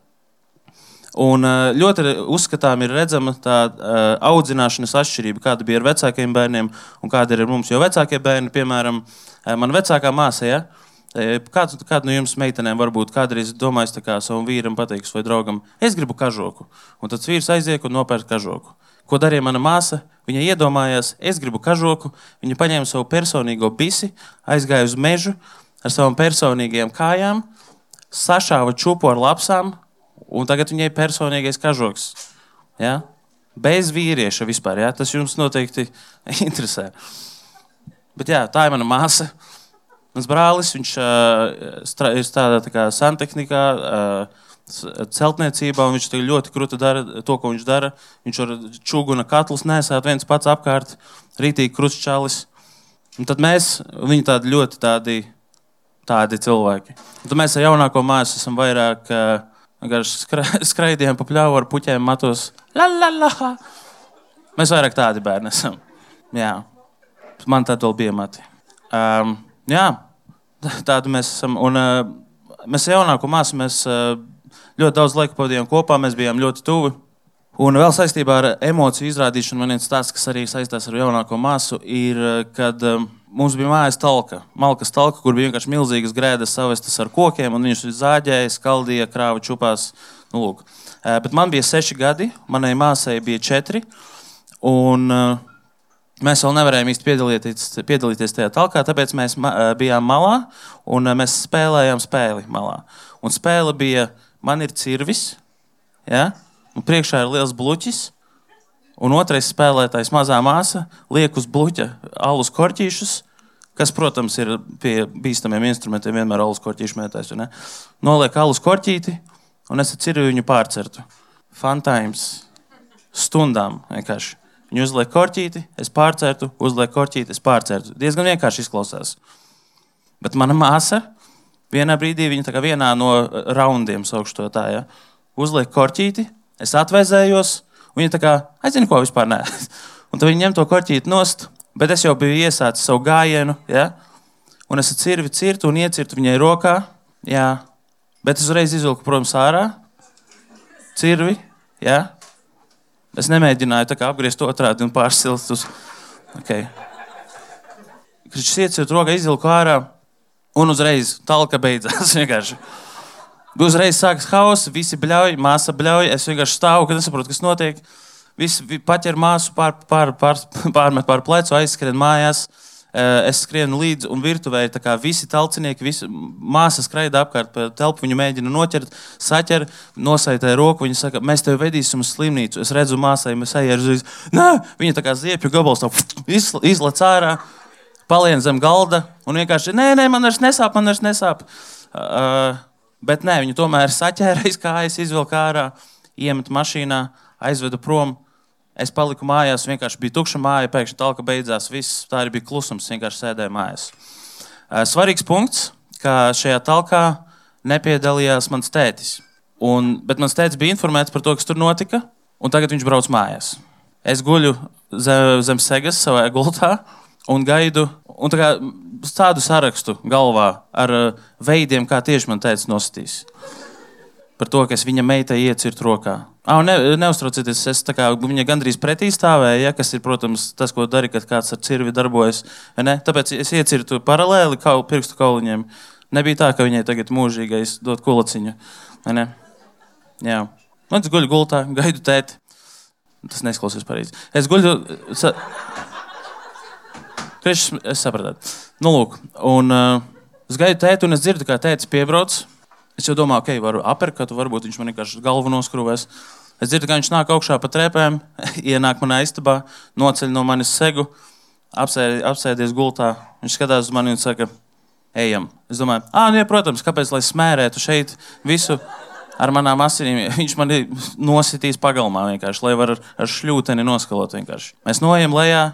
S4: Un eh, ļoti uzskatām ir redzama tā uh, audzināšanas atšķirība, kāda bija ar vecākiem bērniem un kāda ir ar mums. Jo vecākie bērni, piemēram, uh, mana vecākā māsa, ja, kāds, kāda no jums meitenēm varbūt kādreiz domājis savam vīram, pateiks vai draugam, es gribu kažoku. Un tad vīrs aiziek un nopērk kažoku. Ko darīja mana māsa? Viņa iedomājās, es gribu kažoku. Viņa paņēma savu personīgo bisi, aizgāja uz mežu ar savām personīgajām kājām, sašāva čūpu ar lapsām, un tagad viņai personīgais kažoks. Ja? Bez vīrieša vispār. Ja? Tas jums noteikti interesē. Bet jā, tā ir mana māsa. Mans brālis, viņš uh, ir strādājis tā santehnikā. Uh, celtniecībā, un viņš ļoti krūti dara to, ko viņš dara. Viņš ar čūguna katlus nesāt viens pats apkārt, rītīgi krustčālis. Un tad mēs, viņi tādi ļoti tādi, tādi cilvēki. Un tad mēs ar jaunāko māsu esam vairāk skra, skraidījām pa pļauju ar puķiem matos. La, la, la. Mēs vairāk tādi bērni esam. Jā. Man tāda vēl bija mati. Um, jā, tādu mēs esam. Un, uh, mēs jaunāko māsu mēs, uh, ļoti daudz laika pavadījām kopā, mēs bijām ļoti tuvi. Un vēl saistībā ar emociju izrādīšanu, man viens stāsts, kas arī saistās ar jaunāko māsu, ir, kad um, mums bija mājas talka, malkas talka, kur bija vienkārši milzīgas grēdas savestas ar kokiem, un viņus zāģēja, skaldīja, krāva čupās. Nu, lūk. Bet man bija seši gadi, manai māsai bija četri. Un, Mēs vēl nevarējām īsti piedalīties, piedalīties tajā talkā, tāpēc mēs bijām malā un mēs spēlējām spēli malā. Un spēle bija, man ir cirvis, ja? un priekšā ir liels bluķis, un otrais spēlētājs, mazā māsa, liek uz bluķa alus korķīšus, kas, protams, ir pie bīstamiem instrumentiem vienmēr alus korķīšu mētājs. Noliek alus korķīti, un es cirvi viņu pārcertu. Fantāms stundām vienkārši. Viņu uzliek korķīti, es pārcērtu, uzliek korķīti, es pārcērtu. Diezgan vienkārši izklausās. Bet mana māsa vienā brīdī, viņa kā vienā no raundiem, saukšu to tā, ja, uzliek korķīti, es atvēzējos, viņa tā kā aizina, ko vispār nē. Un tad viņa ņem to korķīti nost, bet es jau biju iesācis savu gājienu, ja, un es cirvi cirtu un iecirtu viņai rokā, jā, bet es uzreiz izvilku, protams, ārā cirvi, ja, Es nemēģināju apgriezt otrādi un pārsilt uz. Okay. Kad šis ieciet rokā, izvilku ārā un uzreiz talka beidzās. Uzreiz sākas hauss, visi bļauj, māsa bļauj. Es vienkārši stāvu, kad nesaprotu, kas notiek. Visi paķer māsu, pār, pār, pār, pārmet pār plecu, aizskrien mājās. Es skrienu līdzi, un virtuvē ir visi talcinieki, visi māsas skraida apkārt pa telpu. Viņu mēģina noķert, saķer, nosaitē roku. Viņa saka, mēs tevi vedīsim uz slimnīcu. Es redzu, māsai, mēs ejam uz viņu. Nē, viņa tā kā ziepju gabals izlaiž ārā, palien zem galda un vienkārši, nē, nē, man vairs nesāp, man vairs nesāp. Uh, bet nē, viņa tomēr saķēra aiz kājas, izvilka ārā, iemet mašīnā, aizveda prom. Es paliku mājās, vienkārši bija tukša māja, pēkšņi talka beidzās. Viss tā arī bija klusums, vienkārši sēdēju mājās. Svarīgs punkts, ka šajā talkā nepiedalījās mans tētis. Un, bet mans tētis bija informēts par to, kas tur notika, un tagad viņš brauc mājās. Es guļu zem, zem segas savā gultā un gaidu, un kā, tādu sarakstu galvā ar veidiem, kā tieši man teica, nositīs. Par to, ka es viņa meitai iecirtu rokā Ah, ne, neuztraucieties, es kā, viņa gandrīz pretī stāvēju, ja, kas ir, protams, tas, ko dara, kad kāds ar cirvi darbojas. Tāpēc es iecirtu paralēli kau, pirkstu kauliņiem. Nebija tā, ka viņai tagad mūžīgais dod kulaciņu. Jā. Un es guļu gultā, gaidu tēti. Tas neizklausās pareizi. Es guļu. Sa... Krišs, es sapratu. Nu, lūk, un uh, es gaidu tēti, un es dzirdu, kā tētis piebrauc. Es jau domāju, ok, varu apakstu, varbūt viņš man vienkārši galvu noskrūvēs. Es dzirdu, ka viņš nāk augšā pa trepēm, ienāk manā istabā, noceļ no manis segu, apsēdi, apsēdies gultā. Viņš skatās uz mani un saka, ejam. Es domāju, ah, nu, ja, protams, kāpēc lai smērētu šeit visu ar manām asinīm? Viņš man nositīs pagalmā vienkārši, lai var ar, ar šļūteni noskalot vienkārši. Mēs noejam lejā,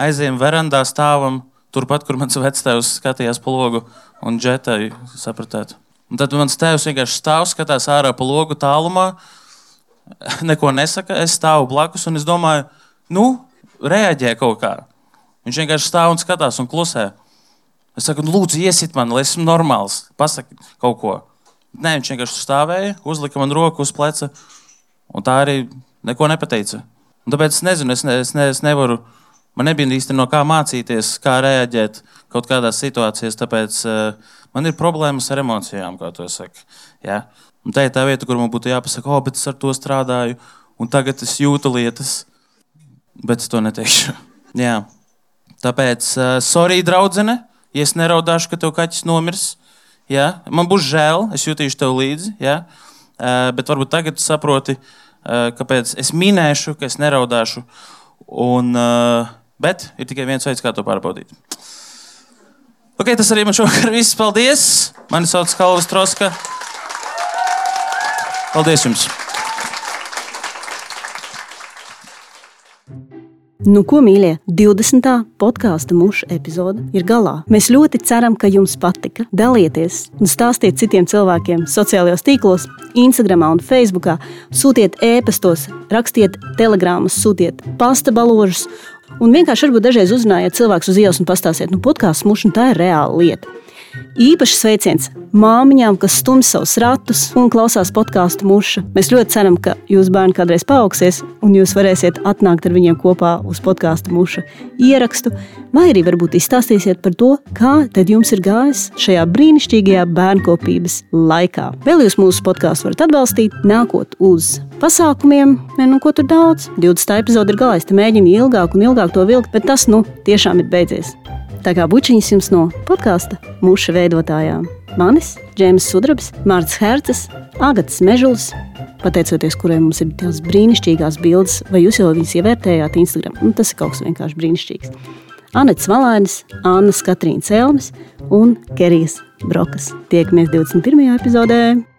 S4: aizējam verandā, stāvam turpat, kur mans vectēvs skatījās pa logu un džetai sapratētu. Un tad mans tēvs vienkārši stāv, skatās ārā pa logu tālumā, neko nesaka. Es stāvu blakus un es domāju, nu, reaģē kaut kā. Viņš vienkārši stāv un skatās un klusē. Es saku, nu, lūdzu, iesit man, lai esmu normāls. Pasaki kaut ko. Nē, viņš vienkārši stāvēja, uzlika man roku uz pleca, un tā arī neko nepateica. Un tāpēc es nezinu, es, ne, es, ne, es nevaru, man nebija īsti no kā mācīties, kā reaģēt kaut kādās situācijās. Tāpēc uh, Man ir problēmas ar emocijām, kā to saka. Ja? Un tā ir tā vieta, kur man būtu jāpasaka, oh, bet es ar to strādāju, un tagad es jūtu lietas, bet es to neteikšu. Jā. Tāpēc, uh, sorry, draudzene, ja es neraudāšu, ka tev kaķis nomirs. Ja? Man būs žēl, es jutīšu tev līdzi. Ja? Uh, bet varbūt tagad saproti, uh, kāpēc es minēšu, ka es neraudāšu. Un, uh, bet ir tikai viens veids, kā to pārbaudīt. Ok, tas arī man šovakar viss. Paldies! Mani sauc Kalvas Troska. Paldies jums!
S1: Nu, ko mīļie, 20. podkāstu muša epizode ir galā. Mēs ļoti ceram, ka jums patika. Dalieties un stāstiet citiem cilvēkiem sociālajos tīklos, Instagram un Facebook. Sūtiet ēpastos, rakstiet telegrāmas, sūtiet pasta baložus Un vienkārši varbūt dažreiz uzrunājiet cilvēku uz ielas un pastāstiet, nu, podkāsts mušana tā ir reāla lieta. Īpaši sveiciens māmiņām, kas stumj savus ratus un klausās podkāstu muša. Mēs ļoti ceram, ka jūsu bērni kādreiz paaugsies, un jūs varēsiet atnākt ar viņiem kopā uz podkāstu muša ierakstu, vai arī varbūt izstāstīsiet par to, kā tad jums ir gājis šajā brīnišķīgajā bērnkopības laikā. Vēl jūs mūsu podkāstu varat atbalstīt, nākot uz pasākumiem, ne, nu, ko tur daudz. 20. epizode ir galā, es mēģinu ilgāk un ilgāk to vilkt, bet tas nu tiešām ir beidzies. Tā kā bučiņas jums no podkāsta mūsu veidotājām. Manis, Džēmas Sudrabs, Mārcis Herces, Agatas Mežulis, pateicoties kuriem mums ir tās brīnišķīgās bildes, vai jūs jau viņas ievērtējāt Instagram. Nu, tas ir kaut kas vienkārši brīnišķīgs. Anets Valainis, Anna Katrīna Celmes un Kerijas Brokas. Tiekamies 21. epizodē!